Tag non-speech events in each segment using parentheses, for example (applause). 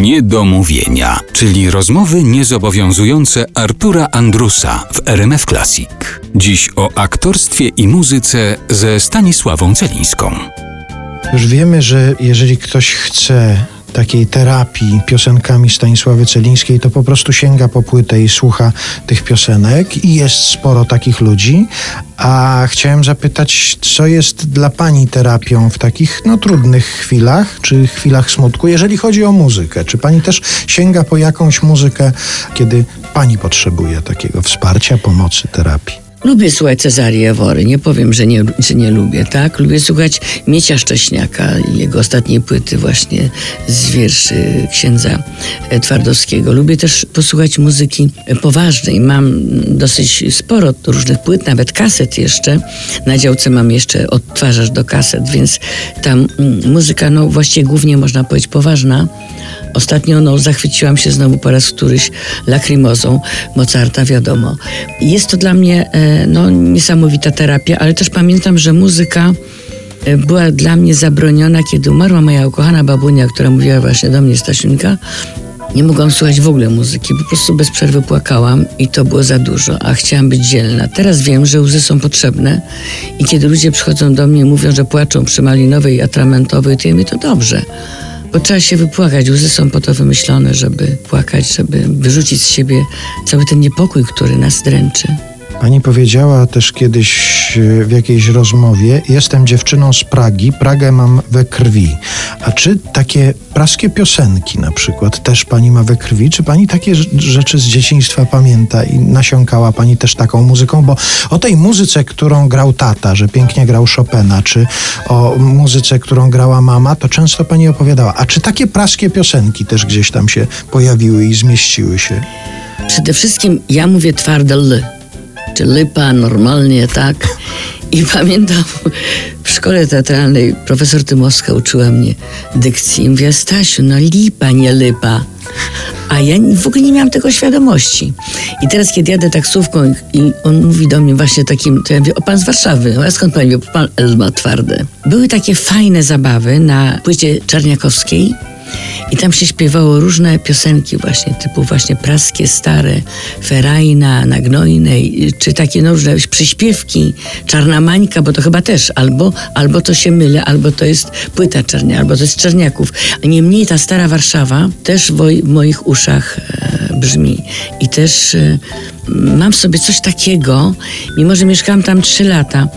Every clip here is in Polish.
Niedomówienia, czyli rozmowy niezobowiązujące Artura Andrusa w RMF Classic. Dziś o aktorstwie i muzyce ze Stanisławą Celińską. Już wiemy, że jeżeli ktoś chce takiej terapii piosenkami Stanisławy Celińskiej, to po prostu sięga po płytę i słucha tych piosenek i jest sporo takich ludzi. A chciałem zapytać, co jest dla Pani terapią w takich no, trudnych chwilach, czy chwilach smutku, jeżeli chodzi o muzykę? Czy Pani też sięga po jakąś muzykę, kiedy Pani potrzebuje takiego wsparcia, pomocy, terapii? Lubię słuchać Cezarii Jawory, nie powiem, że nie, że nie lubię, tak? Lubię słuchać Miecia Szcześniaka i jego ostatniej płyty właśnie z wierszy księdza Twardowskiego. Lubię też posłuchać muzyki poważnej. Mam dosyć sporo różnych płyt, nawet kaset jeszcze. Na działce mam jeszcze odtwarzacz do kaset, więc tam muzyka, no właściwie głównie można powiedzieć poważna. Ostatnio no, zachwyciłam się znowu po raz któryś Lacrimozą Mozarta, wiadomo. Jest to dla mnie e, no, niesamowita terapia, ale też pamiętam, że muzyka e, była dla mnie zabroniona, kiedy umarła moja ukochana babunia, która mówiła właśnie do mnie, Stasiunka, nie mogłam słuchać w ogóle muzyki, po prostu bez przerwy płakałam i to było za dużo, a chciałam być dzielna. Teraz wiem, że łzy są potrzebne i kiedy ludzie przychodzą do mnie i mówią, że płaczą przy malinowej i atramentowej, to ja mówię, to dobrze bo trzeba się wypłakać. Łzy są po to wymyślone, żeby płakać, żeby wyrzucić z siebie cały ten niepokój, który nas dręczy. Pani powiedziała też kiedyś e, w jakiejś rozmowie: Jestem dziewczyną z Pragi, Pragę mam we krwi. A czy takie praskie piosenki na przykład też pani ma we krwi? Czy pani takie rzeczy z dzieciństwa pamięta i nasiąkała pani też taką muzyką? Bo o tej muzyce, którą grał tata, że pięknie grał Chopina, czy o muzyce, którą grała mama, to często pani opowiadała. A czy takie praskie piosenki też gdzieś tam się pojawiły i zmieściły się? Przede wszystkim ja mówię twarde L Lypa, normalnie, tak. I pamiętam w szkole teatralnej profesor Tymowska uczyła mnie dykcji. I mówiła, Stasiu, no lipa, nie lypa. A ja w ogóle nie miałam tego świadomości. I teraz, kiedy jadę taksówką i on mówi do mnie właśnie takim, to ja mówię, o pan z Warszawy. A skąd pan wie? Pan L ma twarde. Były takie fajne zabawy na płycie Czarniakowskiej i tam się śpiewało różne piosenki właśnie, typu właśnie praskie, stare, Ferajna, Nagnojnej, czy takie no, różne przyśpiewki, Czarna Mańka, bo to chyba też albo, albo to się mylę, albo to jest płyta Czarnia, albo to jest Czarniaków. Niemniej ta stara Warszawa też w moich uszach e, brzmi. I też e, mam sobie coś takiego, mimo że mieszkałam tam trzy lata,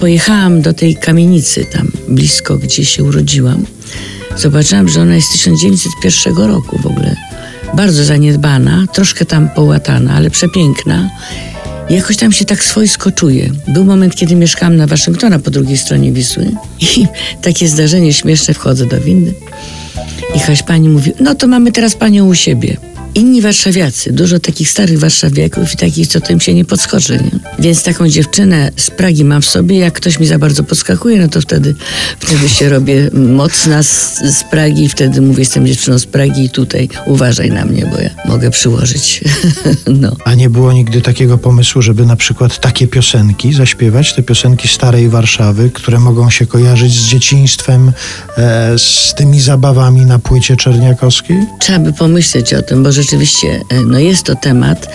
pojechałam do tej kamienicy tam blisko, gdzie się urodziłam Zobaczyłam, że ona jest z 1901 roku w ogóle. Bardzo zaniedbana, troszkę tam połatana, ale przepiękna. Jakoś tam się tak swojsko czuję. Był moment, kiedy mieszkałam na Waszyngtona po drugiej stronie Wisły i (laughs) takie zdarzenie śmieszne, wchodzę do windy i Haśpani mówi, no to mamy teraz panią u siebie inni warszawiacy, dużo takich starych warszawiaków i takich, co tym się nie podskoczy. Nie? Więc taką dziewczynę z Pragi mam w sobie. Jak ktoś mi za bardzo podskakuje, no to wtedy, wtedy się robię mocna z, z Pragi i wtedy mówię, jestem dziewczyną z Pragi i tutaj uważaj na mnie, bo ja mogę przyłożyć. (laughs) no. A nie było nigdy takiego pomysłu, żeby na przykład takie piosenki zaśpiewać, te piosenki starej Warszawy, które mogą się kojarzyć z dzieciństwem, e, z tymi zabawami na płycie czerniakowskiej? Trzeba by pomyśleć o tym, bo że rzeczywiście e, no jest to temat.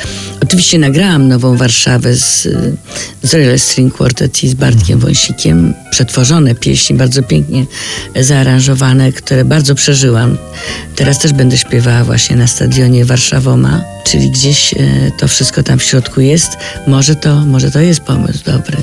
Oczywiście nagrałam nową Warszawę z, z Royal String Quartet i z Bartkiem mhm. Wąsikiem. Przetworzone pieśni, bardzo pięknie zaaranżowane, które bardzo przeżyłam. Teraz też będę śpiewała właśnie na stadionie Warszawoma, czyli gdzieś e, to wszystko tam w środku jest. Może to, może to jest pomysł dobry.